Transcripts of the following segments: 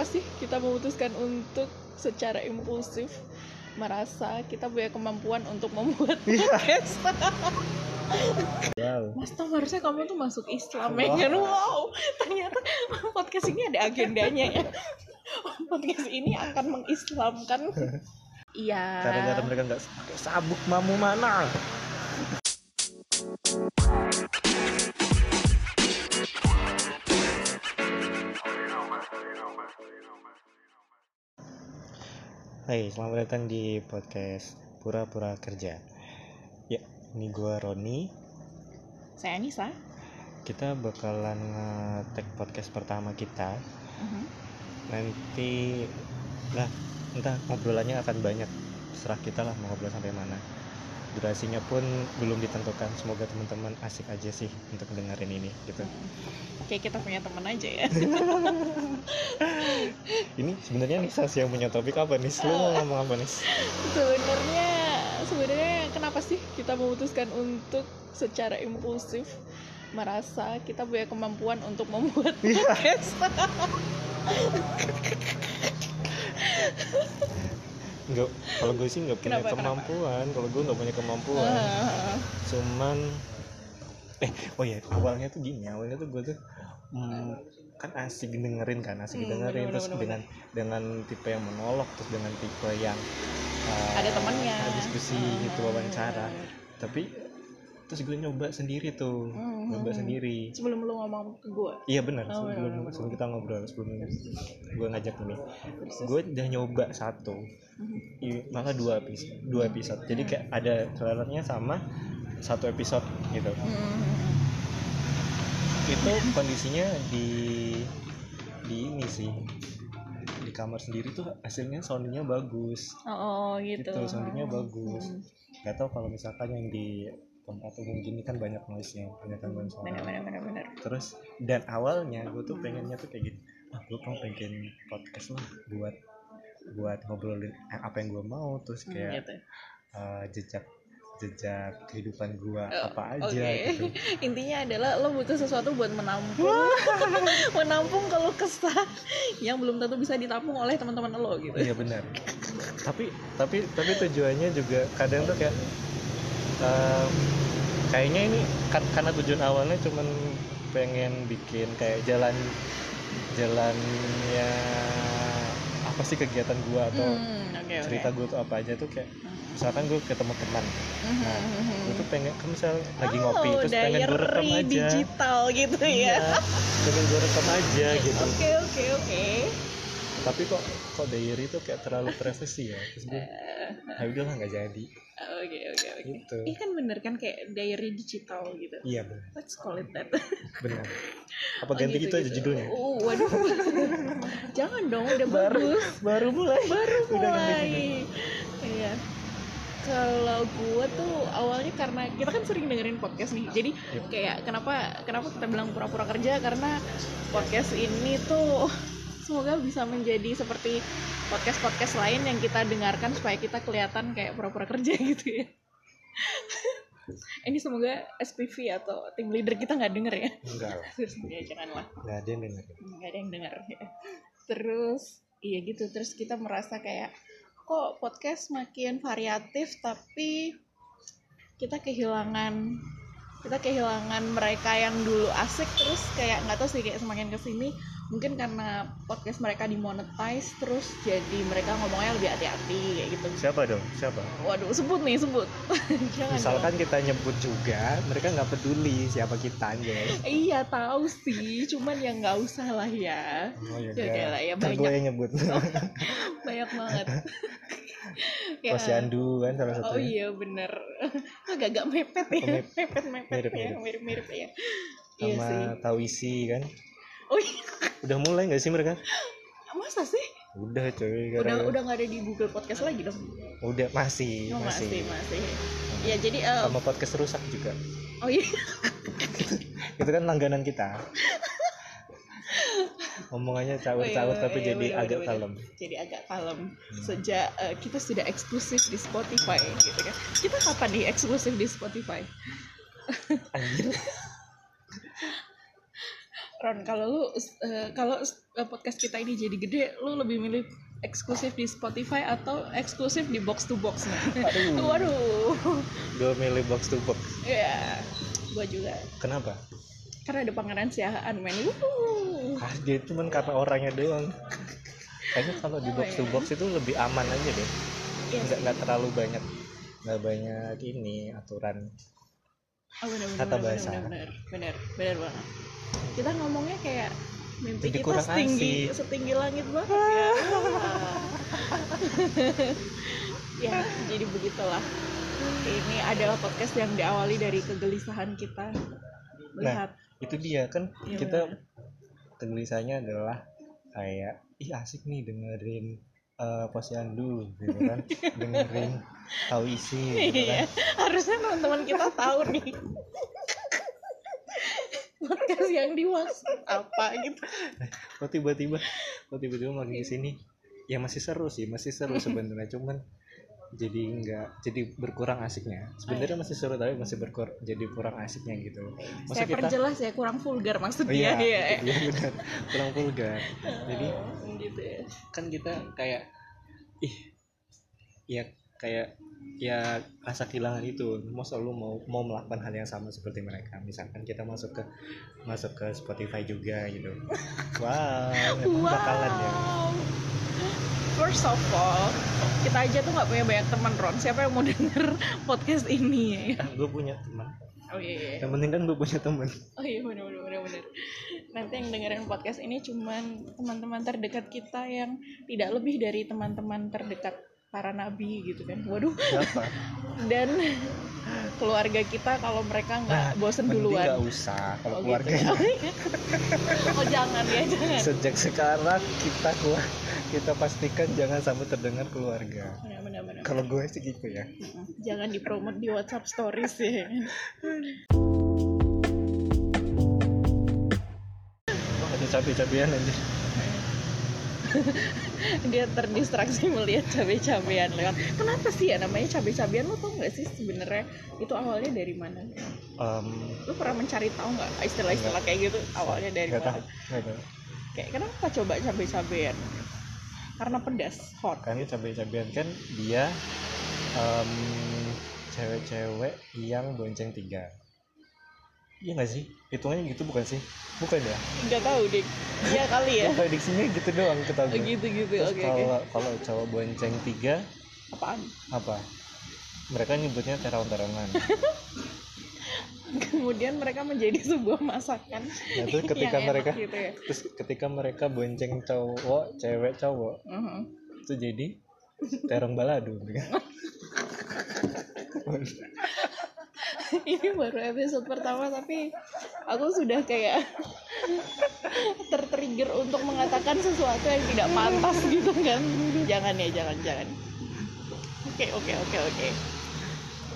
kenapa sih kita memutuskan untuk secara impulsif merasa kita punya kemampuan untuk membuat podcast? Wow. Mas Tom harusnya kamu tuh masuk Islam ya. Kan? Wow. Ternyata podcast ini ada agendanya ya. Podcast ini akan mengislamkan. Iya. Kadang-kadang mereka nggak pakai sabuk mamu mana Hai, selamat datang di podcast Pura-Pura Kerja. Ya, ini gua Roni. saya Anissa Kita bakalan nge-tag podcast pertama kita. Mhm. Nanti lah, entah ngobrolannya akan banyak. Serah kita lah mau ngobrol sampai mana. Durasinya pun belum ditentukan. Semoga teman-teman asik aja sih untuk dengerin ini gitu. kayak kita punya teman aja ya Ini sebenarnya Nisa sih yang punya topik apa nih? Lu mau ngomong apa nih? sebenarnya sebenarnya kenapa sih kita memutuskan untuk secara impulsif merasa kita punya kemampuan untuk membuat Iya. podcast Enggak, kalau gue sih nggak punya Kenapa, kemampuan. Kalau gue nggak punya kemampuan. Ah, cuman eh oh ya awalnya tuh gini awalnya tuh gue tuh hmm, kan asik dengerin kan asik Hmm, dengerin. bener, terus bener, dengan dengan tipe yang monolog terus dengan tipe yang uh, ada temannya ada diskusi Ah, gitu wawancara. Tapi terus gue nyoba sendiri tuh. Hmm, nyoba hmm, sendiri. Sebelum lu ngomong ke gue? Iya benar Oh, bener, sebelum bener, sebelum kita ngobrol sebelum gue ngajak ini. Gue udah nyoba satu. I- malah dua episode dua episode. Jadi kayak ada trailernya sama satu episode gitu. Itu kondisinya di di ini sih. Di kamar sendiri tuh hasilnya soundnya bagus. Oh, oh, gitu. Gitu soundnya bagus. Hmm. nggak tahu kalau misalkan yang di tempat umum gini kan banyak noise nya banyak gangguan suara. Benar benar terus dan awalnya gue tuh pengennya tuh kayak gitu ah gue mau pengen podcast lah buat buat ngobrolin eh, apa yang gue mau. Terus Hmm, kayak gitu. eh, jejak jejak kehidupan gue Oh, apa aja oke. gitu. Intinya adalah lo butuh sesuatu buat menampung. Menampung kalau kesah yang belum tentu bisa ditampung oleh teman-teman lo gitu. Iya benar. Tapi tapi tapi tujuannya juga kadang tuh kayak em, kayaknya ini kan karena tujuan awalnya cuman pengen bikin kayak jalan jalannya apa sih kegiatan gua atau Hmm, oke. cerita gua tuh apa aja tuh kayak misalkan gue ketemu teman. Mhm, nah mhm. gue tuh pengen kan misal lagi Oh, ngopi terus pengen gue rekam aja. digital gitu iya ya pengen gue rekam aja gitu. oke oke oke. Tapi kok kok diary itu kayak terlalu privacy ya? Terus gue Eh, ya udahlah nggak jadi oke oke oke. Gitu. Iya kan bener kan kayak diary digital gitu. Iya benar let's call it that. Benar apa Oh, ganti gitu, gitu, aja gitu. judulnya? Oh waduh. Jangan dong udah Baru- bagus. baru mulai. Baru mulai. iya. Kalau gue tuh awalnya karena kita kan sering dengerin podcast nih jadi Yep. kayak kenapa kenapa kita bilang pura-pura kerja? Karena podcast ini tuh semoga bisa menjadi seperti podcast-podcast lain yang kita dengarkan supaya kita kelihatan kayak pura-pura kerja gitu ya. Ini semoga SPV atau tim leader kita nggak denger ya. Enggak lah. Ya janganlah nggak ada yang denger. Nggak ada yang dengar ya. terus iya gitu. Terus kita merasa kayak kok podcast makin variatif tapi kita kehilangan kita kehilangan mereka yang dulu asik. Terus kayak nggak tahu sih kayak semakin ke sini mungkin karena podcast mereka dimonetize terus jadi mereka ngomongnya lebih hati-hati kayak gitu. Siapa dong? Siapa? Waduh sebut nih sebut. Jangan misalkan kita nyebut juga mereka nggak peduli siapa kita aja iya tahu sih cuman ya nggak usah lah ya. Oh ya Ya, lah, ya, kan banyak. gue yang nyebut. Banyak banget. Ya. Posyandu kan salah Oh satunya. iya bener. Agak-agak mepet ya. Oh, mep- Mepet-mepet mirip, ya mirip. Mirip-mirip ya. Iya sama sih. Tawisi kan Oh iya. Udah mulai nggak sih mereka? Masa sih? udah coy Udah gara- udah gak ada di Google Podcast lagi dong? Udah masih Oh masih masih. masih. Ya jadi eh, sama podcast rusak juga. Oh iya. Itu kan langganan kita. Omongannya iya, tapi iya, jadi bener, agak bener, kalem. Jadi agak kalem. Sejak eh, kita sudah eksklusif di Spotify gitu kan. Kita kapan nih eksklusif di Spotify? anjir Ron kalau lu eh, kalau eh, podcast kita ini jadi gede lu lebih milih eksklusif di Spotify atau eksklusif di box to box? Nih Aduh. waduh. Gue milih box to box. Ya gua juga. Kenapa? Karena ada pangeran siahaan men. Ah dia itu kan karena orangnya doang. Kayaknya kalau di Oh, box to iya. box itu lebih aman aja deh. Iya nggak nggak terlalu banyak nggak banyak ini aturan. Oh, bener, bener, Kata bener, bahasa. bener, bener, bener, bener banget. Kita ngomongnya kayak mimpi Jadi kita setinggi asik. setinggi langit banget ya. ya, jadi begitulah. Ini adalah podcast yang diawali dari kegelisahan kita melihat itu dia kan Iya, kita kegelisahannya adalah kayak ih asik nih dengerin eh posyandu gitu kan dengerin tahu isi gitu Iya, kan harusnya teman-teman kita tahu nih. Podcast yang dimaksud. Apa gitu. kok tiba-tiba kok tiba-tiba makin ke sini ya masih seru sih masih seru sebenarnya. Cuman jadi nggak jadi berkurang asiknya. Sebenarnya masih seru tapi masih berkur jadi kurang asiknya gitu. Saya masa kita perjelas ya kurang vulgar oh, maksudnya. Iya, ya. itu dia benar. Kurang vulgar. Jadi Oh, gitu ya. kan kita kayak ih ya kayak ya rasa kehilangan itu mau selalu mau mau melakukan hal yang sama seperti mereka misalkan kita masuk ke masuk ke Spotify juga gitu wow emang bakalan ya First of all, kita aja tuh nggak punya banyak teman Ron. Siapa yang mau denger podcast ini ya? ah, gue punya teman Oh iya, iya. yang penting kan gue punya teman Oh iya benar benar benar benar. Nanti yang dengerin podcast ini cuman teman-teman terdekat kita yang tidak lebih dari teman-teman terdekat para nabi gitu kan. Waduh. siapa Dan keluarga kita kalau mereka nggak bosen mending duluan. nggak usah kalau Oh, keluarga gitu. oh jangan ya jangan. sejak sekarang kita keluar kita pastikan jangan sampai terdengar keluarga kalau gue sih gitu ya. Jangan dipromot di WhatsApp Stories ya. oh, ada cabai-cabian aja Dia terdistraksi melihat cabai-cabean lewat. Kenapa sih ya namanya cabai-cabean? Lo tau nggak sih sebenarnya itu awalnya dari mana? Em, Lo pernah mencari tahu nggak istilah-istilah kayak gitu awalnya dari nggak mana? tahu tahu Kayak kenapa coba cabai-cabean? Karena pedas, hot. kan cabai-cabian kan dia em, cewek-cewek yang bonceng tiga iya nggak sih hitungannya gitu bukan sih bukan ya Nggak tahu deh. Iya kali ya. prediksinya gitu doang kita Oh, gitu gitu. terus Oke oke. kalau kalau cowok bonceng tiga Apaan? apa mereka nyebutnya terong-terongan Kemudian mereka menjadi sebuah masakan. nah terus ketika yang mereka gitu ya. terus ketika mereka bonceng cowok cewek cowok Mhm. itu jadi terong balado ini baru episode pertama tapi aku sudah kayak tertrigger untuk mengatakan sesuatu yang tidak pantas gitu kan. Jangan ya jangan jangan. Oke oke oke oke.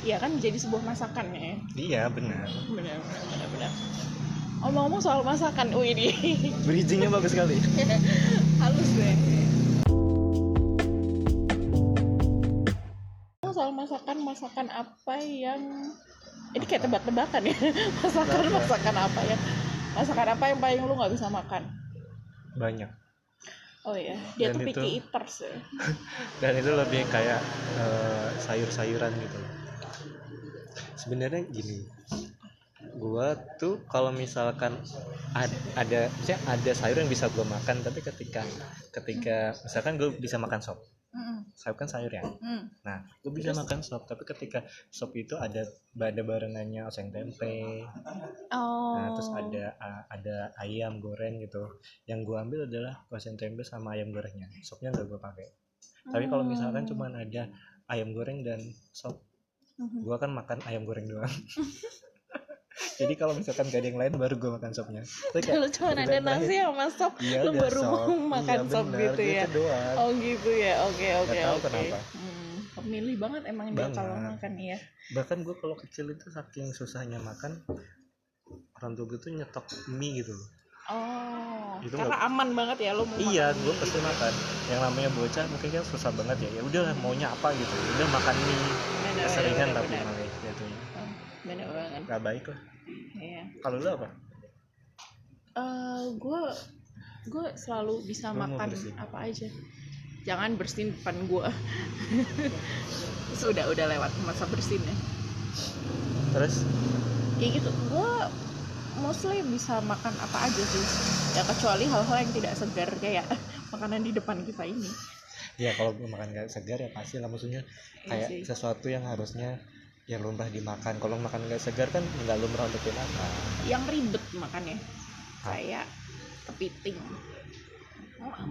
Ya kan jadi sebuah masakan ya? Iya benar. Benar benar benar. Benar omong-omong soal masakan wih ini. Bridgingnya bagus sekali. Halus deh. Soal masakan masakan apa yang ini kayak tebak-tebakan ya. Masakan Apa? masakan apa ya? Masakan apa yang paling lu nggak bisa makan? Banyak. Oh ya dia Dan tuh itu- picky eaters ya. Dan itu lebih kayak eh, sayur-sayuran gitu. Sebenarnya gini gua tuh kalau misalkan ad- ada misalnya ada sayur yang bisa gua makan tapi ketika ketika misalkan gue bisa makan sop Mm-mm. sop kan sayur ya Mm. nah gue bisa makan sop tapi ketika sop itu ada ada barengannya oseng tempe oh Nah, terus ada ada ayam goreng gitu. Yang gua ambil adalah oseng tempe sama ayam gorengnya. Sopnya nggak gua pakai. Tapi kalau misalkan Hmm. cuman ada ayam goreng dan sop, Mhm. gua kan makan ayam goreng doang. Jadi kalau misalkan gak ada yang lain baru gua makan sopnya. Kalau cuma ada nasi sama sop Iya, lu baru sop. mau makan Iya, sop gitu ya doang. oh gitu ya oke oke oke kenapa. Hmm, pemilih banget emang dia Banget. kalau makan iya Bahkan gua kalau kecil itu saking susahnya makan, orang tua gue tuh nyetok mie gitu. loh. Oh, Itu karena aman banget ya lo mau Iya, gue pasti gitu. makan. Yang namanya bocah mungkin kan susah banget ya. Ya udah maunya apa gitu. Ya Udah makan mie. Keseringan tapi malah jatuhnya. Oh, benar banget. Gak baik lah. Iya. Kalau lu apa? Eh, kalau gue gue selalu bisa Lu makan apa aja. Jangan bersihin depan gue sudah udah lewat masa bersihinnya terus? Kayak gitu. Gue mostly bisa makan apa aja sih. Ya kecuali hal-hal yang tidak segar kayak makanan di depan kita ini. Ya kalau makan gak segar ya pasti lah. Maksudnya Iya kayak sesuatu yang harusnya yang lumrah dimakan. Kalau makan gak segar kan nggak lumrah untuk dimakan. Yang ribet makannya kayak kepiting.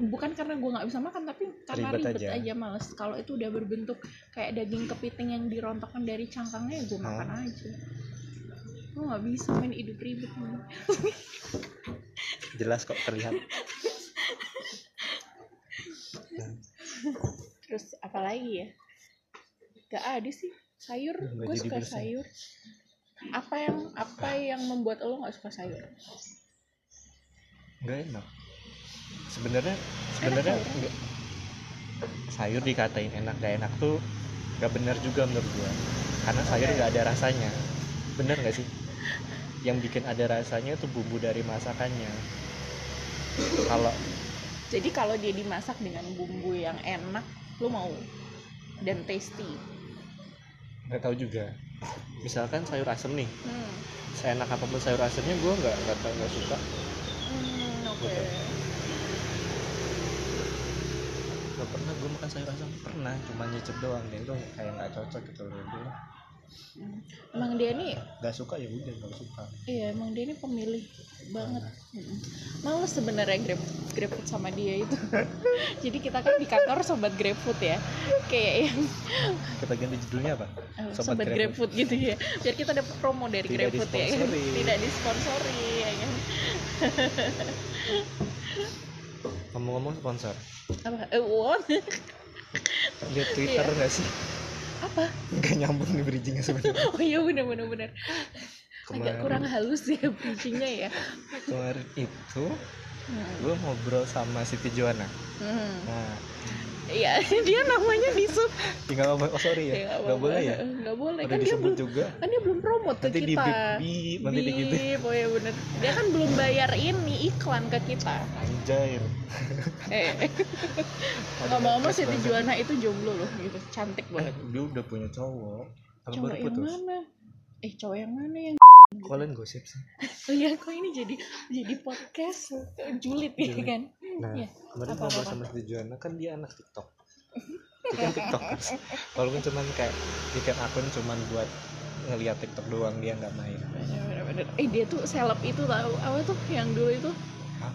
Bukan karena gue nggak bisa makan tapi karena Ribet ribet, aja. aja. males. Kalau itu udah berbentuk kayak daging kepiting yang dirontokkan dari cangkangnya ya gue makan aja. Gue nggak bisa main hidup ribet man. jelas kok terlihat. Terus apa lagi ya? Gak ada sih sayur? Gue suka bersih. sayur. Apa yang apa yang membuat lo nggak suka sayur? Nggak enak. Sebenarnya sebenarnya sayur. nggak- sayur dikatain enak gak enak tuh gak benar juga menurut gua. Karena sayur Oke. nggak ada rasanya. Bener gak sih? Yang bikin ada rasanya tuh bumbu dari masakannya. Kalau jadi kalau dia dimasak dengan bumbu yang enak lo mau dan tasty nggak tahu juga misalkan sayur asem nih hmm. seenak apa pun sayur asemnya gua nggak nggak tahu nggak suka Hmm, oke Betul. nggak pernah gue makan sayur asam pernah cuma nyicip doang dan itu kayak nggak cocok gitu loh. Emang dia nih nggak suka ya udah nggak suka. Iya emang dia nih pemilih banget. Males sebenarnya grab grabfood sama dia itu. Jadi kita kan di kantor sobat grabfood ya. Kayak yang kita ganti judulnya apa? Eh, Sobat sobat, GrabFood. grabfood gitu ya. Biar kita dapat promo dari Tidak grabfood ya. kan tidak disponsori ya kan? Ngomong-ngomong sponsor. Apa? Eh, lihat twitter Iya. nggak sih apa? Nggak nyambung nih bridgingnya sebenarnya. Oh iya bener bener agak kemarin kurang halus ya bridgingnya ya. Kemarin itu Hmm. gue ngobrol sama Siti Joana Hmm. nah Iya, dia namanya disebut. tinggal ngomong oh sorry ya. Nggak boleh ya? Nggak boleh. Kan dia belum juga. kan dia belum promote ke nanti di kita. bip bip nanti di gitu. oh ya bener. Dia kan belum bayar ini iklan ke kita. anjay. Eh, ngomong-ngomong Siti Juana itu jomblo loh gitu, cantik eh, banget. dia udah punya cowok. Kalau Cowok yang putus. mana? Eh, cowok yang mana yang kalian gosip sih Oh iya, kok ini jadi jadi podcast julid ya kan? nah Iya. kemarin Apa, ngobrol sama Siti Joana kan dia anak TikTok dia kan tiktokers walaupun cuman kayak bikin akun cuman buat ngeliat TikTok doang dia nggak main Bener-bener. Eh, dia tuh seleb itu tahu apa tuh yang dulu itu?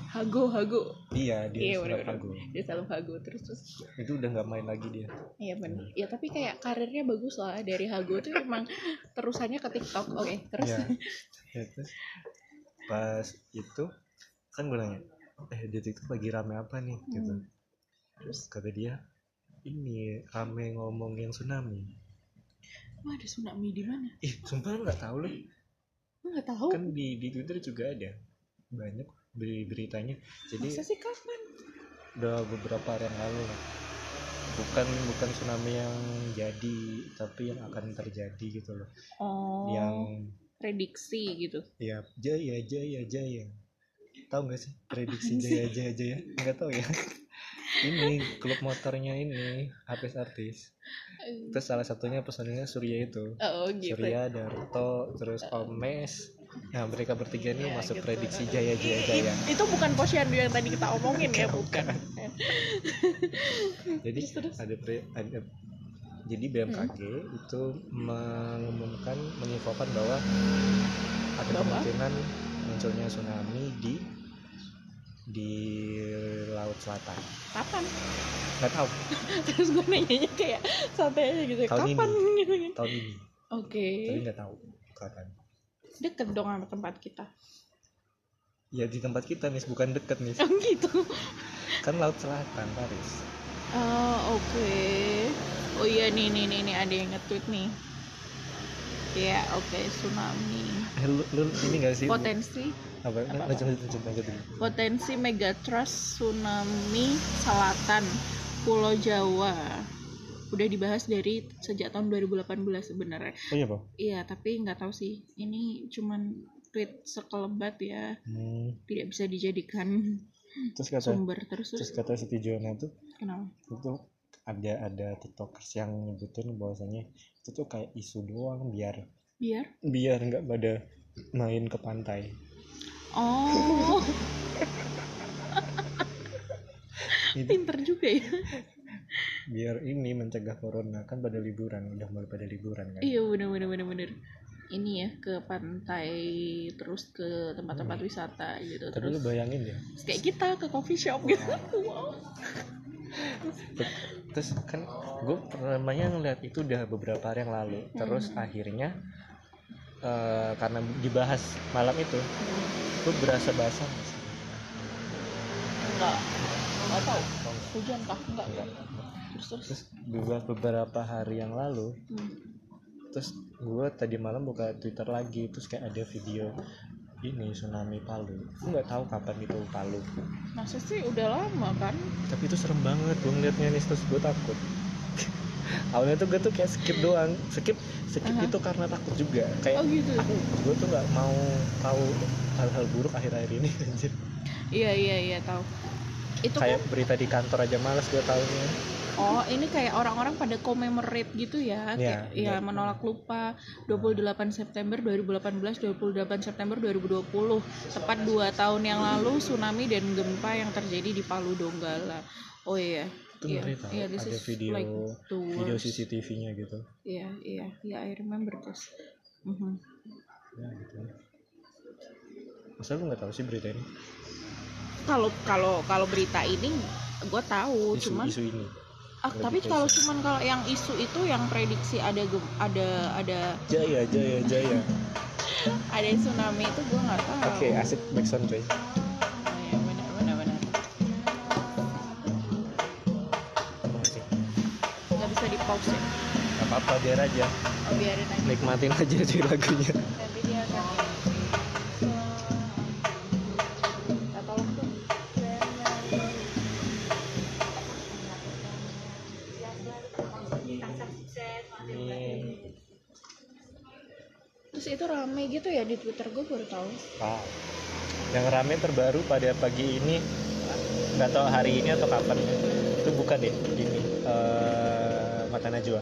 Hago, Hago. iya dia Iya, bener-bener. aku Dia seleb Hago terus terus itu udah nggak main lagi dia Iya benar. Ya tapi kayak karirnya bagus lah dari Hago tuh emang terusannya ke TikTok. Oke, terus ya Ya, terus pas itu kan gue nanya eh di TikTok lagi rame apa nih gitu Hmm. terus kata dia ini rame ngomongin tsunami wah ada tsunami di mana? ih sumpah lu nggak tahu loh Gue nggak tahu. kan di di Twitter juga ada banyak beri beritanya. Jadi Masa sih kapan? udah beberapa hari yang lalu. Lah bukan bukan tsunami yang jadi tapi yang akan terjadi gitu loh. Oh, yang prediksi gitu. ya jaya jaya jaya. Tahu nggak sih prediksi jaya jaya jaya? Nggak tahu ya. Ini klub motornya ini artis-artis terus salah satunya personilnya Surya itu. Oh gitu. Surya Darto terus Omes nah mereka bertiga ini Ya, masuk gitu. prediksi jaya jaya jaya i- itu bukan posyandu yang tadi kita omongin ya, bukan. jadi Terus, terus. ada pre, ada jadi BMKG itu mengumumkan menginfokan bahwa ada Bahwa? kemungkinan munculnya tsunami di di laut selatan Kapan? nggak tahu Terus gue nanyanya kayak santai aja gitu. Tahun kapan gitu kan? tahun ini Oke. tapi nggak tahu kapan Deket dong sama tempat kita. ya di tempat kita nih bukan deket nih Oh gitu. kan laut selatan Paris Oh, oke. Oh iya nih nih nih nih ada yang nge-tweet nih. Ya, oke, tsunami. eh, lu, lu ini nggak sih Potensi apa, Apa-apa? lanjut lanjut lanjut lanjut potensi megatrust tsunami selatan Pulau Jawa. Udah dibahas dari sejak tahun 2018 sebenarnya. oh iya bang Iya, tapi nggak tahu sih. Ini cuman tweet sekelebat ya. Hmm, tidak bisa dijadikan terus kata sumber. Terus terus kata Siti Jona tuh kenapa? itu ada ada tiktokers yang nyebutin bahwasanya itu tuh kayak isu doang biar biar? biar nggak pada main ke pantai. Oh. Pinter juga ya biar ini mencegah corona. Kan pada liburan udah mulai pada liburan kan? Iya bener bener bener bener. Ini ya ke pantai terus ke tempat-tempat wisata gitu tapi lu terus bayangin ya. kayak kita ke coffee shop gitu. Wow terus kan gue namanya ngeliat itu udah beberapa hari yang lalu. Terus akhirnya eh, karena dibahas malam itu gue berasa basah. Nggak enggak enggak tahu hujan kah? Enggak Enggak. terus terus. Terus beberapa beberapa hari yang lalu hmm. terus gue tadi malam buka twitter lagi terus kayak ada video ini tsunami Palu. Gue nggak tahu kapan itu Palu. Masa sih udah lama kan? Tapi itu serem banget gue ngeliatnya nih terus gue takut. Awalnya tuh gue tuh kayak skip doang. Skip skip Aha. itu karena takut juga. Kayak oh gitu. aku gue tuh nggak mau tahu hal-hal buruk akhir-akhir ini anjir. Iya iya iya tahu itu kayak kan berita di kantor aja males gue tahunya oh ini kayak orang-orang pada commemorate gitu ya. Iya, kayak ya iya. menolak lupa 28 September 2018 28 September 2020 tepat dua tahun yang lalu tsunami dan gempa yang terjadi di Palu Donggala. Oh iya. Itu ngeri tau. Iya this ada video like video. CCTV-nya gitu. Iya iya. Iya I remember this. Mhm. ya gitu. Masa lu nggak tahu sih berita ini kalau kalau kalau berita ini gue tahu isu cuman isu ini. Ah, tapi kalau cuman kalau yang isu itu yang prediksi ada ada ada jaya jaya jaya. Ada tsunami itu gue nggak tahu. Oke asik coy benar benar Apa sih nggak bisa di pause ya? Nggak apa-apa biar aja. Oh, biarin aja. Nikmatin aja cuy lagunya twitter gue baru tahu Wow. Yang rame terbaru pada pagi ini nggak tahu hari ini atau kapan. Itu bukan deh ini eh mata najwa.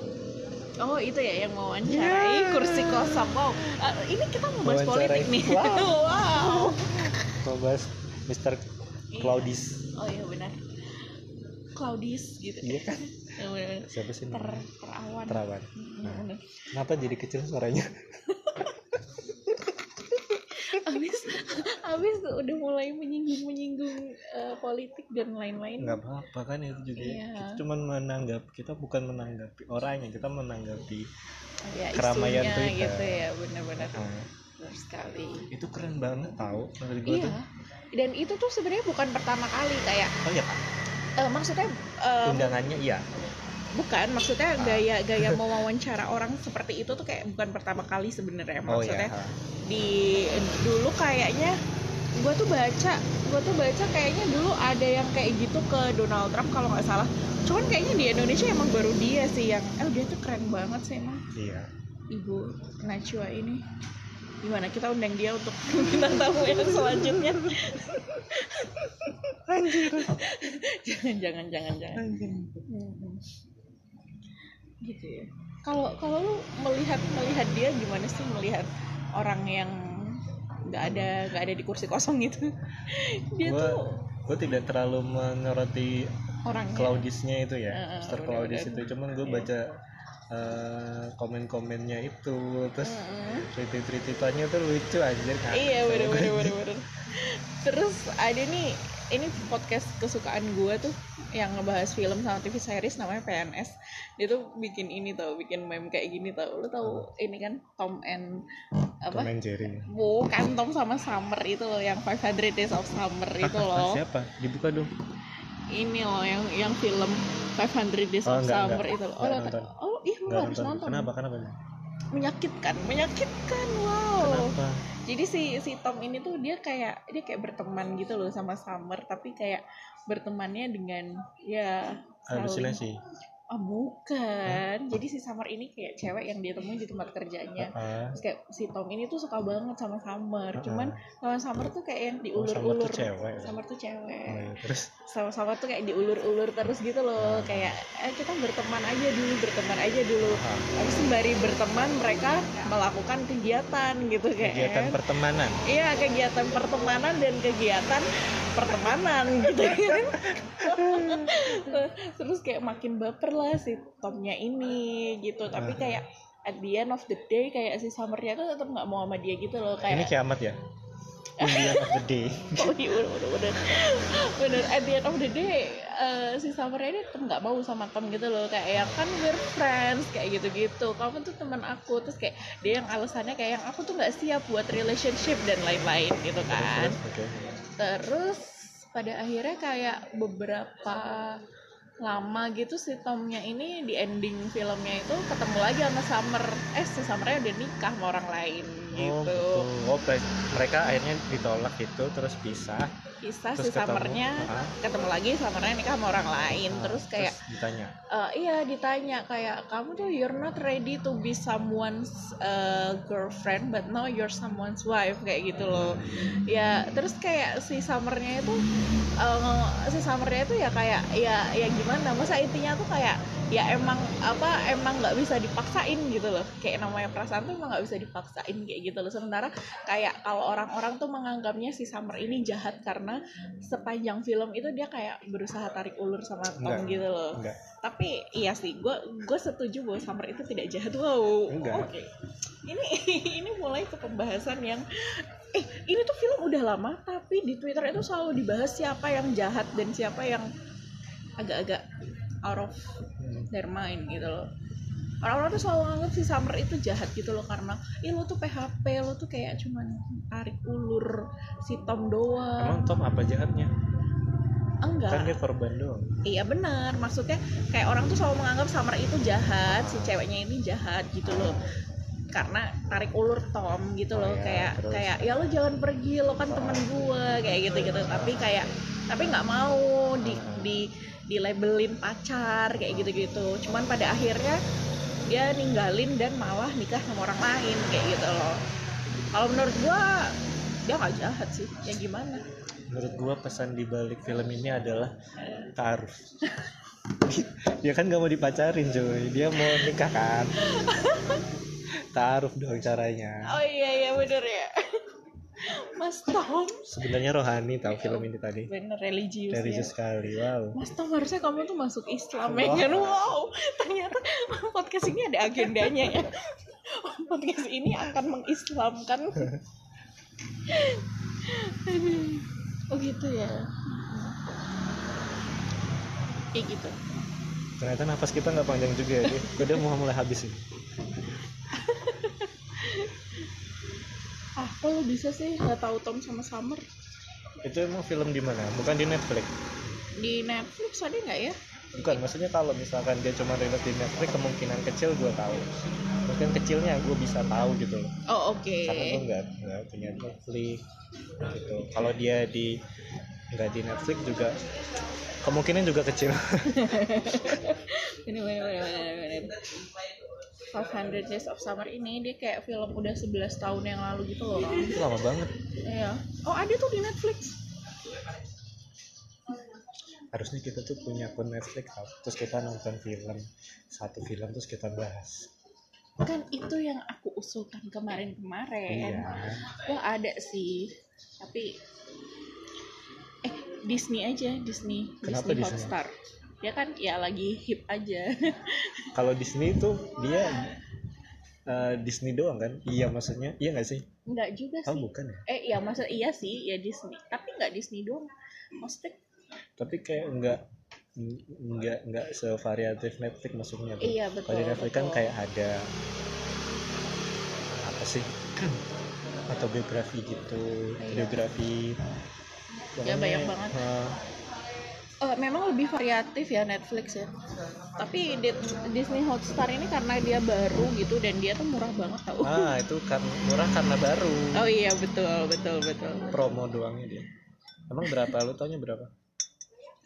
oh itu ya yang mau wawancarai kursi kosong wow Eh, ini kita mau bahas politik nih Wow. wow. Mau bahas Mr. Claudis. oh iya benar Claudis gitu Iya kan? Siapa sih ter terawan Terawan. Nah. Kenapa jadi kecil suaranya? abis abis udah mulai menyinggung menyinggung eh, politik dan lain-lain Nggak apa-apa kan itu juga. Iya. Kita cuman menanggap, kita bukan menanggapi orangnya, kita menanggapi. ya, keramaian isunya Twitter. gitu ya benar-benar Nah, benar sekali itu keren banget tau menurut gue iya tuh. dan itu tuh sebenarnya bukan pertama kali kayak Oh iya, Pak. eh, maksudnya eh, undangannya iya. Bukan maksudnya Ah. gaya gaya mewawancara orang seperti itu tuh kayak bukan pertama kali sebenarnya Oh maksudnya iya. di dulu kayaknya gue tuh baca gue tuh baca kayaknya dulu ada yang kayak gitu ke Donald Trump kalau nggak salah cuman kayaknya di Indonesia emang baru dia sih yang eh dia tuh keren banget sih emang Iya. ibu Najwa ini gimana kita undang dia untuk bintang tamu yang selanjutnya Anjir. jangan jangan jangan jangan Anjir. Gitu ya kalau kalau lu melihat melihat dia gimana sih melihat orang yang nggak ada nggak ada di kursi kosong gitu dia Gua- tuh gue tidak terlalu menyoroti orangnya Claudisnya itu ya, Heeh, Mr. bener, Claudis itu, cuman gue Iya. baca eh, komen-komennya itu, terus Heeh. tweet-tweetannya tuh lucu anjir kan. iya bener bener bener bener terus ada nih ini podcast kesukaan gue tuh yang ngebahas film sama TV series namanya PNS dia tuh bikin ini tau bikin meme kayak gini tau lu tau ini kan Tom and apa Komen Jerry. bukan Tom sama Summer itu loh yang 500 Days of Summer itu loh Siapa? Dibuka dong. ini loh yang yang film 500 Days Oh, of enggak, Summer enggak. itu loh. Oh, oh iya lu harus nonton. nonton. Kenapa? Kenapa? Menyakitkan, menyakitkan. Wow. Kenapa? Jadi si si Tom ini tuh dia kayak dia kayak berteman gitu loh sama Summer, tapi kayak bertemannya dengan ya Halusinasi. Ah bukan. Jadi si Summer ini kayak cewek yang dia temuin di tempat kerjanya. Ah, Terus kayak si Tom ini tuh suka banget sama Summer. Ah. Cuman sama Summer tuh kayak yang Oh, Summer diulur-ulur. tuh cewek. Summer tuh oh, cewek. iya. terus Sama-sama tuh kayak diulur-ulur terus gitu loh. Kayak eh kita berteman aja dulu, berteman aja dulu. ah, Habis sembari berteman mereka melakukan kegiatan gitu kayak. kegiatan pertemanan Iya kegiatan pertemanan dan kegiatan pertemanan gitu kan. Terus kayak makin baper lah si Tomnya ini gitu. Tapi Ah. kayak at the end of the day kayak si Summernya tuh tetap nggak mau sama dia gitu loh ini kayak kiamat ya in the end of the day oh iya bener bener bener. At the end of the day eh, si Summernya ini tetap nggak mau sama Tom gitu loh. Kayak yang kan we're friends kayak gitu gitu kamu tuh teman aku. Terus kayak dia yang alasannya kayak yang aku tuh nggak siap buat relationship dan lain-lain gitu kan. Terus, oke. Terus pada akhirnya kayak beberapa lama gitu si Tomnya ini di ending filmnya itu ketemu lagi sama Summer. Eh si Summernya udah nikah sama orang lain oh gitu. oh pe- mereka akhirnya ditolak gitu terus pisah kisah terus si Summernya ah, ketemu lagi Summernya nikah sama orang lain. Ah, terus kayak ditanya? eh, iya ditanya kayak kamu tuh you're not ready to be someone's uh, girlfriend but now you're someone's wife kayak gitu loh. Ya terus kayak si Summernya itu eh, si Summernya itu ya kayak ya ya gimana? Masa intinya tuh kayak ya emang apa emang nggak bisa dipaksain gitu loh. Kayak namanya perasaan tuh emang nggak bisa dipaksain kayak gitu loh. Sementara kayak kalau orang-orang tuh menganggapnya si Summer ini jahat karena sepanjang film itu dia kayak berusaha tarik ulur sama Tom Enggak. gitu loh. enggak tapi iya sih gue gue setuju bahwa Summer itu tidak jahat. Wow oke. Ini ini mulai ke pembahasan yang eh ini tuh film udah lama tapi di Twitter itu selalu dibahas siapa yang jahat dan siapa yang agak-agak out of Hmm. their mind gitu loh orang-orang tuh selalu nganggap si Summer itu jahat gitu loh karena ih lo tuh PHP lo tuh kayak cuman tarik ulur si Tom doang emang Tom apa jahatnya enggak kan dia korban doang Iya benar, maksudnya kayak orang tuh selalu menganggap Summer itu jahat, si ceweknya ini jahat gitu loh. Karena tarik ulur Tom gitu Oh loh, iya, kayak terus? kayak ya lo jangan pergi, lo kan temen gue kayak gitu-gitu. Tapi kayak tapi nggak mau di di di labelin pacar kayak gitu-gitu. Cuman pada akhirnya dia ninggalin dan malah nikah sama orang lain kayak gitu loh. Kalau menurut gua dia nggak jahat sih, ya gimana? menurut gua pesan di balik film ini adalah taruh dia kan gak mau dipacarin cuy dia mau nikah kan taruh dong caranya Oh iya iya bener ya. Mas Tom sebenarnya rohani tahu film ini tadi bener religius ya. religius sekali wow Mas Tom harusnya kamu tuh masuk Islam ya kan? Wow, ternyata podcast ini ada agendanya ya. Podcast ini akan mengislamkan. oh gitu ya. Kayak gitu. ternyata nafas kita nggak panjang juga ya udah mau mulai habis ini Ah, kok lo bisa sih nggak tahu Tom sama Summer. Itu emang film di mana? Bukan di Netflix? Di Netflix ada nggak ya? bukan maksudnya kalau misalkan dia cuma rilis di Netflix kemungkinan kecil gue tahu. Mungkin kecilnya gue bisa tahu gitu loh. Oh oke. karena gue nggak nggak punya Netflix gitu. Kalau dia di nggak di Netflix juga kemungkinan juga kecil. Ini bener bener. 500 Days of Summer ini dia kayak film udah 11 tahun yang lalu gitu loh. itu lama banget Iya. Oh ada tuh di Netflix. harusnya kita tuh punya akun Netflix terus kita nonton film satu film terus kita bahas Kan itu yang aku usulkan kemarin-kemarin. iya Wah ada sih. Tapi eh Disney aja Disney Kenapa Disney Disney? Hotstar. Ya kan ya lagi hip aja. kalau Disney itu dia eh, Disney doang kan iya maksudnya iya nggak sih Enggak juga oh sih. bukan ya Eh iya maksud iya sih ya Disney. Tapi nggak Disney doang. Maksudnya tapi kayak nggak nggak nggak sevariatif Netflix maksudnya tuh. iya betul. Kalau di Netflix kan kayak ada apa sih autobiografi gitu, Iya. biografi. Ya, banyak banget. eh, Eh, memang lebih variatif ya Netflix ya. Tapi di- Disney Hotstar ini karena dia baru gitu dan dia tuh murah banget tau. ah itu kan murah karena baru. Oh iya betul betul betul. Promo doangnya dia. Emang berapa? Lu taunya berapa?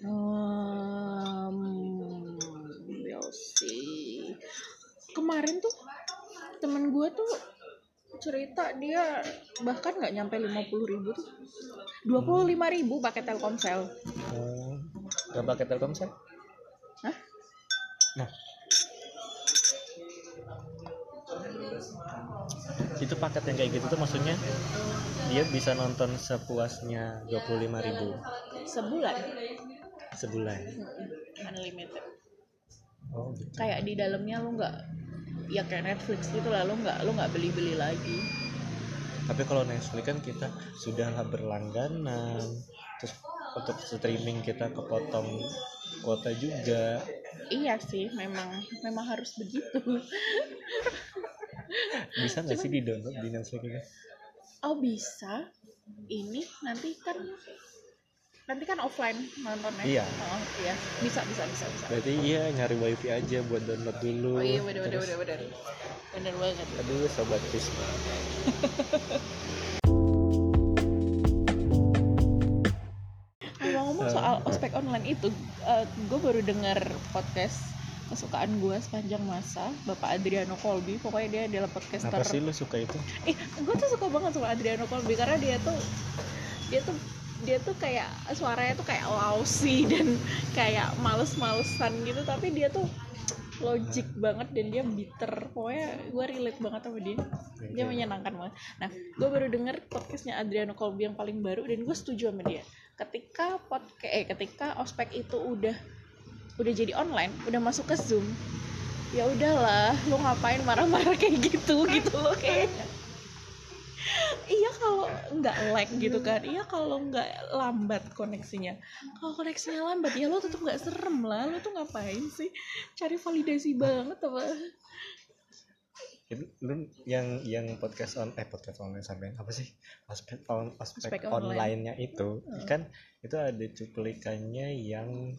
Um, ya sih kemarin tuh temen gue tuh cerita dia bahkan nggak nyampe lima puluh ribu tuh dua puluh lima ribu pakai Telkomsel oh nggak pakai Telkomsel? Hah? nah. Itu paket yang kayak gitu tuh maksudnya dia bisa nonton sepuasnya 25.000 ribu. Sebulan? Sebulan. Unlimited. Oh gitu. Kayak di dalamnya lu nggak ya kayak Netflix gitu lah lu nggak lu nggak beli beli lagi. Tapi kalau Netflix kan kita sudah lah berlangganan terus untuk streaming kita kepotong kuota juga. Iya sih memang memang harus begitu. Bisa nggak sih di download di Netflix ini? Oh bisa. Ini nanti kan nanti kan offline nontonnya. Iya. oh, iya. Bisa bisa bisa bisa. Berarti iya nyari wifi aja buat download dulu oh iya bener bener bener bener. Bener banget. Aduh sobat Prisma online itu gue baru dengar podcast kesukaan gue sepanjang masa Bapak Adriano Colby. Pokoknya dia adalah podcaster. Kenapa sih lu suka itu? Eh gue tuh suka banget sama Adriano Colby karena dia tuh dia tuh dia tuh kayak suaranya tuh kayak lousy dan kayak males-malesan gitu. Tapi dia tuh logik banget dan dia bitter. Pokoknya gue relate banget sama dia. Dia menyenangkan banget. Nah gue baru denger podcastnya Adriano Colby yang paling baru dan gue setuju sama dia ketika podcast eh ketika ospek itu udah udah jadi online udah masuk ke zoom ya udahlah lu ngapain marah-marah kayak gitu gitu loh kayaknya. Iya kalau nggak lag gitu kan iya kalau nggak lambat koneksinya. Kalau koneksinya lambat ya lo tetap nggak serem lah lo tuh ngapain sih? Cari validasi banget apa lu yang yang podcast on eh podcast online sampai apa sih? Aspek on aspek Aspek online. online-nya itu kan itu ada cuplikannya yang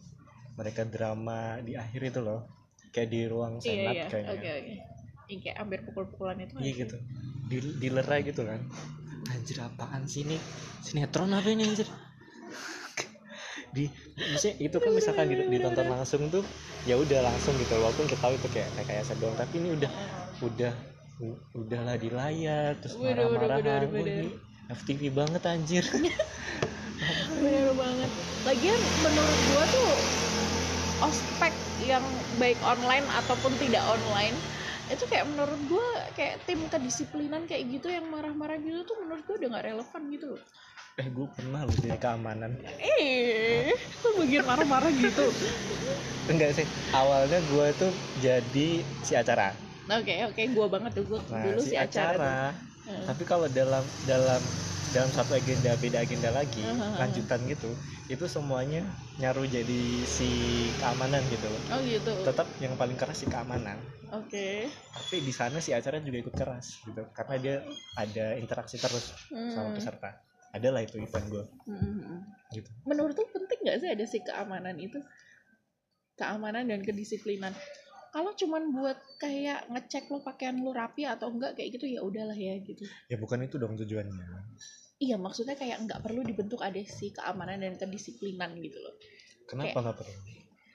mereka drama di akhir itu loh. Kayak di ruang iya senat iya. kayaknya. Oke oke. Yang kayak hampir pukul-pukulan itu iya gitu. Di dilerai gitu kan. Anjir apaan sih ini? Sinetron apa ini anjir? Di misalnya itu kan misalkan di- ditonton langsung tuh ya udah langsung gitu. Walaupun kita tahu itu kayak rekayasa doang tapi ini udah udah udahlah di layar terus marah-marahan ini FTV banget anjir. Bener banget. Lagian menurut gua tuh ospek yang baik online ataupun tidak online itu kayak menurut gua kayak tim kedisiplinan kayak gitu yang marah-marah gitu tuh menurut gua udah nggak relevan gitu loh. Eh gue pernah loh jadi keamanan. Eh tuh bagian marah-marah gitu? Enggak sih awalnya gue tuh jadi si acara oke oke gua banget tuh gua nah dulu si si acara, acara. tuh. Tapi kalau dalam dalam dalam satu agenda beda agenda lagi Aha. lanjutan gitu itu semuanya nyaru jadi si keamanan gitu. Loh oh gitu. Tetap yang paling keras si keamanan. Oke. Tapi di sana si acara juga ikut keras gitu karena dia ada interaksi terus sama Hmm. peserta. Adalah itu event gue Hmm. gitu. Menurut tuh penting nggak sih ada si keamanan itu? Keamanan dan kedisiplinan kalau cuman buat kayak ngecek lo pakaian lo rapi atau enggak kayak gitu ya udahlah ya gitu. Ya bukan itu dong tujuannya. Iya maksudnya kayak nggak perlu dibentuk ada si keamanan dan kedisiplinan gitu loh. Kenapa nggak perlu?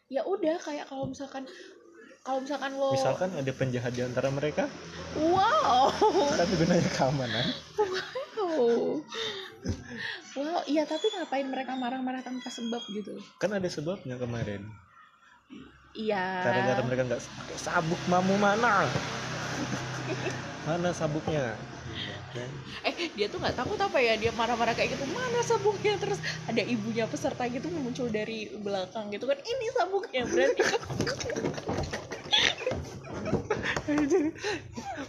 Ya udah kayak kalau misalkan kalau misalkan lo misalkan ada penjahat di antara mereka? Wow. Tapi gunanya keamanan. Wow. Wow iya tapi ngapain mereka marah-marah tanpa sebab gitu? Kan ada sebabnya kemarin iya gara-gara mereka nggak pakai sabuk mamu mana mana sabuknya? Eh dia tuh nggak takut apa ya? Dia marah-marah kayak gitu mana sabuknya? Terus ada ibunya peserta gitu muncul dari belakang gitu kan ini sabuknya berarti.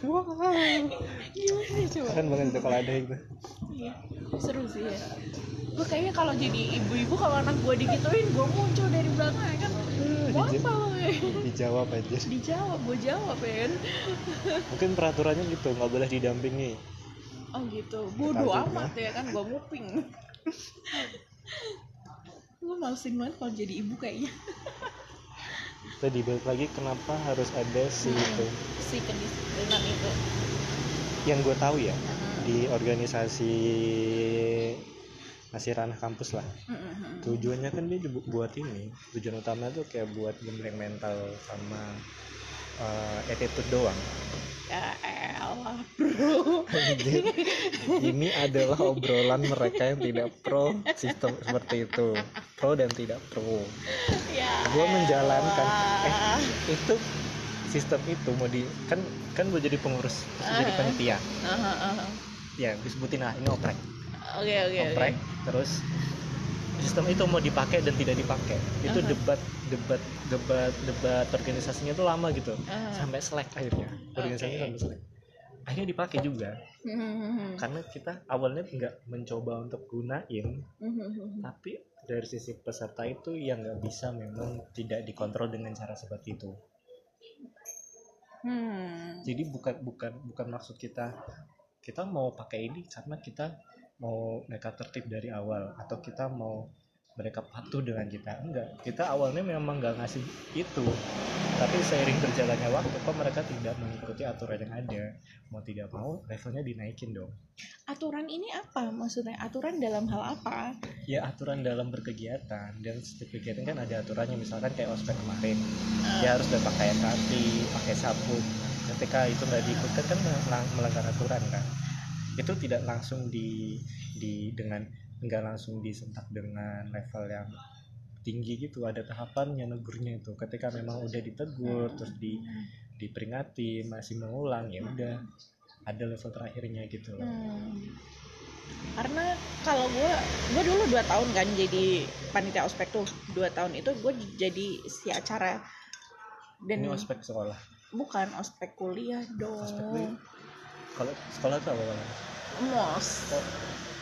Wah gimana coba keren banget itu kalau ada itu iya seru sih ya. Gue kayaknya kalau jadi ibu-ibu kalau anak gue digituin gue muncul dari belakang ya kan. Mau Dija- apa lo dijawab aja dijawab gue jawab ya kan mungkin peraturannya gitu nggak boleh didampingi oh gitu. Bodoh amat ya kan gue muping gue malesin banget kalau jadi ibu kayaknya. Tadi balik lagi kenapa harus ada si Hmm. itu? si kedisiplinan itu. Yang gue tahu ya di organisasi masih ranah kampus lah. Mm-mm. tujuannya kan dia buat ini. Tujuan utama tuh kayak buat gembleng mental sama eh, attitude doang ya elah bro ini adalah obrolan mereka yang tidak pro sistem seperti itu pro dan tidak pro ya Gua menjalankan. Eh. itu sistem itu mau di kan kan gue jadi pengurus terus jadi Ah. panitia aha. ya gue sebutin lah ini oprek oke oke oke oprek terus sistem itu mau dipakai dan tidak dipakai itu Aha. debat debat debat debat organisasinya tuh lama gitu Aha. sampai selek akhirnya organisasinya Oke. sampai selek akhirnya dipakai juga Mhm, karena kita awalnya nggak mencoba untuk gunain mhm. tapi dari sisi peserta itu yang nggak bisa memang tidak dikontrol dengan cara seperti itu Hmm. jadi bukan bukan bukan maksud kita kita mau pakai ini karena kita mau mereka tertib dari awal atau kita mau mereka patuh dengan kita? Enggak. Kita awalnya memang nggak ngasih itu. Tapi seiring berjalannya waktu kok mereka tidak mengikuti aturan yang ada? Mau tidak mau levelnya dinaikin dong. Aturan ini apa? Maksudnya aturan dalam hal apa? Ya aturan dalam berkegiatan. Dan setiap kegiatan kan ada aturannya. Misalkan kayak ospek kemarin. Ah. dia harus pakai kaki pakai sabuk. Ketika itu nggak diikutkan kan melang- melanggar aturan kan itu tidak langsung di di dengan nggak langsung disentak dengan level yang tinggi gitu ada tahapannya negurnya itu ketika memang udah ditegur terus di diperingati masih mengulang ya udah ada level terakhirnya gitu loh Hmm. Karena kalau gue, gue dulu dua tahun kan jadi panitia ospek tuh dua tahun itu gue jadi si acara dan ini ospek sekolah bukan ospek kuliah dong. Ospek kuliah. Kalau sekolah tuh apa Bang? Mos,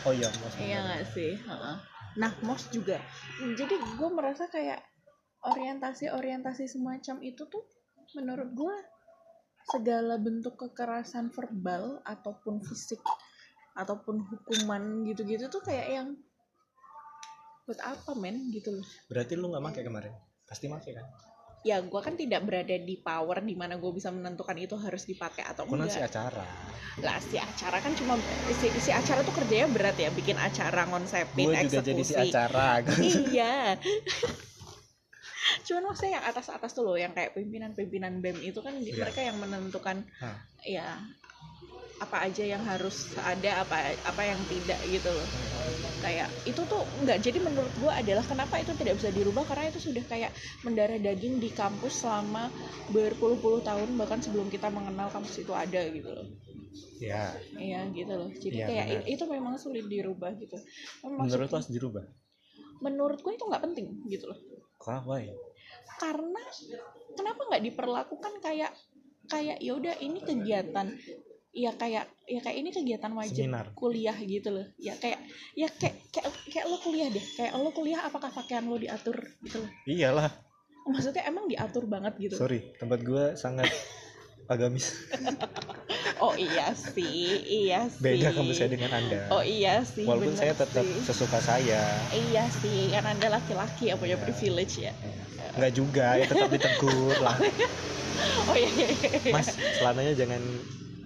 oh iya mas iya nggak sih? Heeh. Nah mos juga. Jadi gue merasa kayak orientasi-orientasi semacam itu tuh menurut gue segala bentuk kekerasan verbal ataupun fisik ataupun hukuman gitu-gitu tuh kayak yang buat apa men gitu loh berarti lu nggak pakai kemarin pasti pakai kan ya gue kan tidak berada di power di mana gue bisa menentukan itu harus dipakai atau Aku kan si enggak acara. Lah si acara kan cuma si, si acara tuh kerjanya berat ya bikin acara ngonsepin gue juga eksekusi jadi si acara iya. Cuman maksudnya yang atas atas tuh loh yang kayak pimpinan pimpinan bem itu kan Iya. mereka yang menentukan Hah. ya apa aja yang harus ada apa apa yang tidak gitu loh. Kayak itu tuh enggak jadi menurut gua adalah kenapa itu tidak bisa dirubah karena itu sudah kayak mendarah daging di kampus selama berpuluh-puluh tahun bahkan sebelum kita mengenal kampus itu ada gitu loh. Ya iya gitu loh. Jadi Iya, kayak benar. itu memang sulit dirubah gitu. Maksud- menurut lo harus dirubah? Menurut gue itu nggak penting gitu loh. Kok why karena kenapa nggak diperlakukan kayak kayak ya udah ini kegiatan ya kayak ya kayak ini kegiatan wajib Seminar. kuliah gitu loh. Ya kayak ya kayak kayak kayak lo kuliah deh. Kayak lo kuliah apakah pakaian lo diatur gitu loh. Iyalah. Maksudnya emang diatur banget gitu? Sorry tempat gue sangat agamis. Oh iya sih iya sih. beda kampus saya dengan anda. Oh iya sih walaupun saya tetap sih. sesuka saya. Iya sih kan anda laki-laki yang punya Iya. privilege ya. Nggak juga ya tetap ditegur lah. Oh iya, iya, iya. mas celananya jangan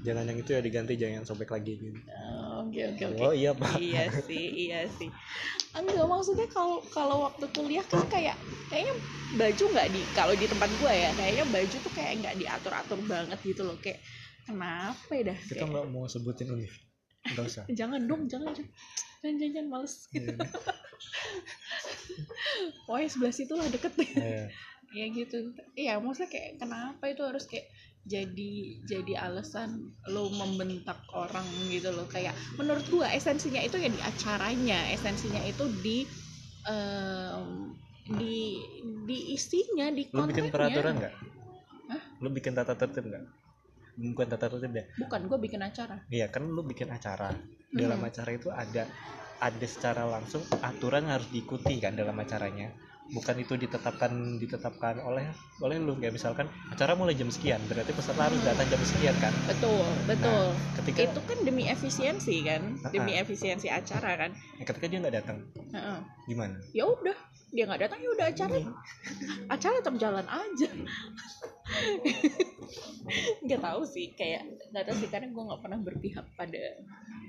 jangan yang itu ya diganti jangan yang sobek lagi gitu. Oh, oke oke oke. Oh iya pak. Iya sih iya sih. Enggak maksudnya kalau kalau waktu kuliah kan kayak kayaknya baju nggak di kalau di tempat gua ya kayaknya baju tuh kayak nggak diatur atur banget gitu loh kayak kenapa ya dah? Kita kayak, nggak mau sebutin univ nggak usah. Jangan dong jangan jangan. Jangan jangan, jangan males. Gitu Iya. pokoknya sebelah situ lah deket deh. Iya. ya gitu. Iya maksudnya kayak kenapa itu harus kayak jadi jadi alasan lo membentak orang gitu loh. Kayak menurut gua esensinya itu ya di acaranya. Esensinya itu di em, di di isinya di lu bikin kontennya. peraturan nggak? Lu bikin tata tertib nggak? Bukan tata tertib deh bukan gua bikin acara. Iya kan lu bikin acara. Dalam Mhm. acara itu ada ada secara langsung aturan harus diikuti kan dalam acaranya. Bukan itu ditetapkan ditetapkan oleh oleh lu kayak misalkan acara mulai jam sekian, berarti peserta harus datang jam sekian kan. betul betul Ketika itu kan demi efisiensi kan demi efisiensi acara kan ya, ketika dia nggak datang, Heeh. gimana? ya udah dia nggak datang ya udah acara Ini, acara tetap jalan aja nggak tahu sih kayak nggak tahu sih karena gue nggak pernah berpihak pada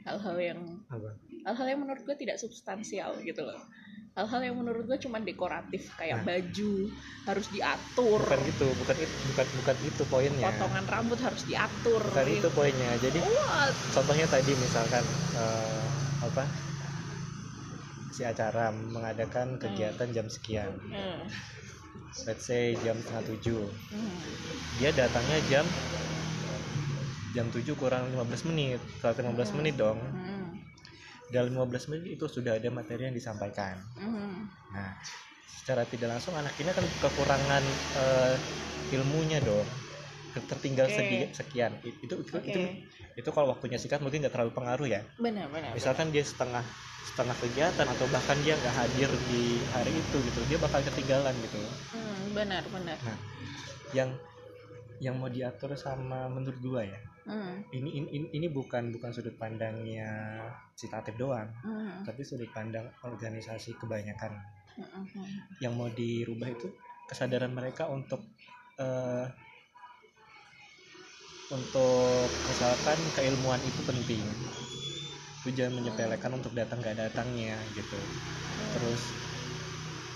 hal-hal yang apa? Hal-hal yang menurut gue tidak substansial gitu loh. Hal-hal yang menurut gue cuma dekoratif kayak Nah. baju harus diatur. Bukan gitu bukan itu bukan bukan itu poinnya. Potongan rambut harus diatur bukan itu poinnya. Jadi What? contohnya tadi misalkan eh, apa? Si acara mengadakan kegiatan jam sekian. Hmm. let's say jam setengah tujuh. Hmm. dia datangnya jam jam 7 kurang 15 menit. Setelah 15 menit dong Hmm. Dalam 15 menit itu sudah ada materi yang disampaikan. Hmm. nah secara tidak langsung anak ini kan kekurangan eh, ilmunya dong. Tertinggal sedi- sekian. Itu itu, itu, Oke. itu itu kalau waktunya singkat mungkin nggak terlalu pengaruh ya. Benar benar misalkan dia setengah setengah kegiatan atau bahkan dia nggak hadir di hari itu gitu dia bakal ketinggalan gitu. Hmm, benar benar. Nah yang yang mau diatur sama menurut gua ya Hmm. ini ini ini- ini bukan bukan sudut pandangnya citatif doang Hmm. tapi sudut pandang organisasi kebanyakan Hmm. Hmm. yang mau dirubah itu kesadaran mereka untuk eh, untuk misalkan keilmuan itu penting lu jangan menyepelekan untuk datang nggak datangnya gitu terus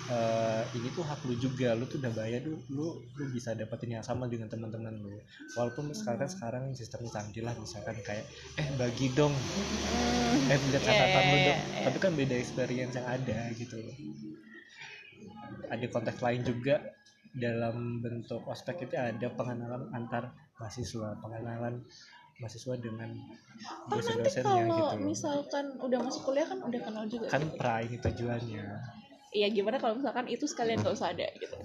eh, ini tuh hak lu juga lu tuh udah bayar lu lu, lu bisa dapetin yang sama dengan teman-teman lu walaupun sekarang sekarang sistemnya canggih lah misalkan kayak eh bagi dong Hmm. eh lihat Iya, catatan lu iya, dong iya. tapi kan beda experience yang ada gitu ada konteks lain juga dalam bentuk ospek itu ada pengenalan antar mahasiswa pengenalan mahasiswa dengan nanti dosen-dosennya kalau gitu loh. misalkan udah masuk kuliah kan udah kenal juga kan pra ini tujuannya iya gimana kalau misalkan itu sekalian gak usah ada gitu.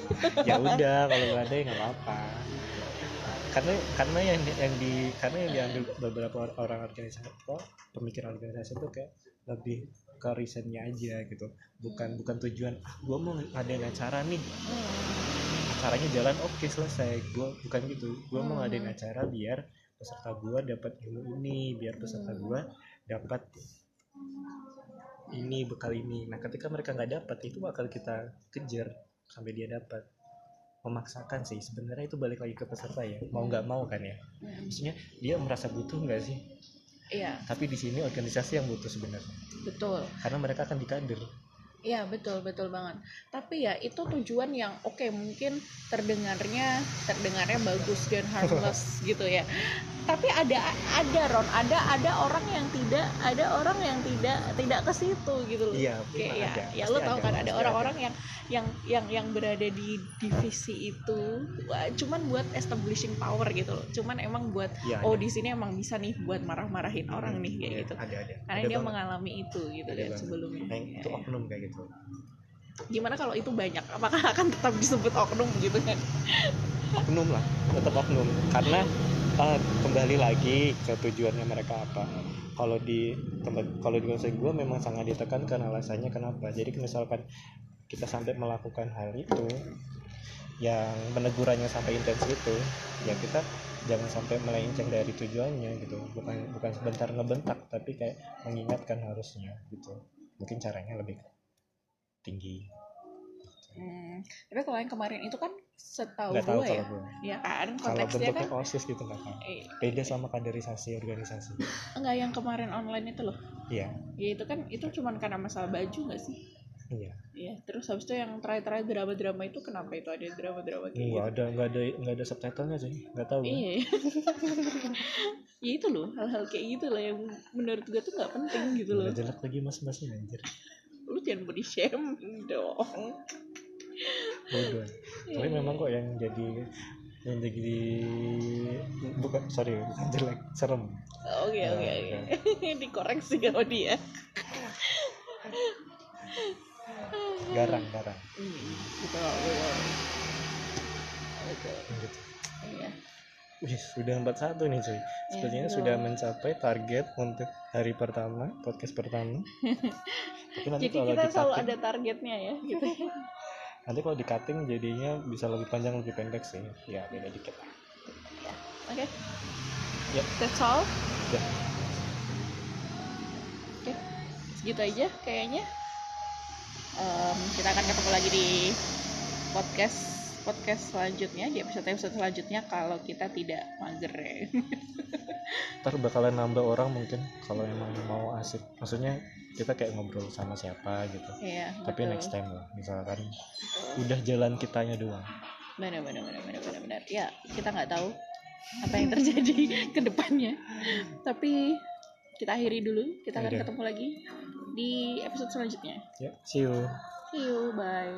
Ya udah kalau nggak ada ya nggak apa-apa. Karena karena yang yang di karena yang diambil beberapa or- orang organisasi kok pemikiran organisasi itu kayak lebih ke risetnya aja gitu. Bukan bukan tujuan ah gue mau ngadain acara nih. Acaranya jalan oke selesai. Gue bukan gitu. Gue mau ngadain Hmm. acara biar peserta gue dapat ilmu ini biar peserta Hmm. gue dapat ini bekal ini. Nah ketika mereka nggak dapat itu bakal kita kejar sampai dia dapat. Memaksakan sih sebenarnya itu balik lagi ke peserta ya. Mau nggak mau kan ya. Maksudnya dia merasa butuh nggak sih? Iya. Tapi di sini organisasi yang butuh sebenarnya. Betul. Karena mereka akan dikader Iya betul betul banget. Tapi ya itu tujuan yang oke mungkin terdengarnya terdengarnya bagus dan harmless gitu ya. Tapi ada ada Ron, ada ada orang yang tidak ada orang yang tidak tidak ke situ gitu loh. iya Kayak ya, ada. ya lo tau kan ada orang-orang yang yang yang yang berada di divisi itu wah, cuman buat establishing power gitu loh. Cuman emang buat Iya, oh di sini emang bisa nih buat marah-marahin orang nih kayak Iya, gitu. ada ada Karena Ada dia banget. mengalami itu gitu Ada kan banget. sebelumnya. Nah, itu oknum kayak gitu gimana kalau itu banyak? Apakah akan tetap disebut oknum gitu kan? Oknum lah tetap oknum. Karena uh, kembali lagi ke tujuannya mereka apa. Kalau di tempat kalau di konsep gue memang sangat ditekankan alasannya kenapa. Jadi misalkan kita sampai melakukan hal itu yang menegurannya sampai intens itu ya kita jangan sampai melenceng dari tujuannya gitu. Bukan bukan sebentar ngebentak tapi kayak mengingatkan harusnya gitu. Mungkin caranya lebih tinggi. Hmm, tapi kalau yang kemarin itu kan setahu nggak tahu gue ya. kalau gue ya kan kalau konteksnya bentuknya kan osis gitu eh, beda sama kaderisasi organisasi. Enggak yang kemarin online itu loh. Iya. Ya itu kan itu cuman karena masalah baju nggak sih? Iya. Iya, terus habis itu yang terakhir-terakhir drama-drama itu kenapa itu ada drama-drama kayak nggak gitu? ada nggak ada nggak ada subtitlenya sih nggak tahu gue. Iya. ya itu loh, hal-hal kayak gitu lah yang menurut gue tuh nggak penting gitu loh. Jelek lagi mas-masnya anjir jangan body shaming dong. bodoh tapi Iya. memang kok yang jadi yang jadi bukan sorry bukan jelek serem Oke oke ya. oke. Dikoreksi sama dia. garang garang Hmm, betul. Betul. gitu. Iya. Wih, sudah 41 nih cuy. Sepertinya betul. sudah mencapai target untuk hari pertama, podcast pertama. Tapi nanti Jadi kalau kita selalu ada targetnya ya gitu. nanti kalau di cutting jadinya bisa lebih panjang lebih pendek sih. Ya beda dikit lah. Oke. Yep. That's all. Ya. Oke. Segitu aja kayaknya. Em, kita akan ketemu lagi di podcast podcast selanjutnya di episode episode selanjutnya kalau kita tidak mager ya. ntar bakalan nambah orang mungkin kalau emang mau asik maksudnya kita kayak ngobrol sama siapa gitu iya tapi betul. next time lah misalkan Betul. udah jalan kitanya doang benar benar benar benar benar benar ya kita nggak tahu apa yang terjadi ke depannya tapi kita akhiri dulu kita akan Udah. ketemu lagi di episode selanjutnya ya see you see you bye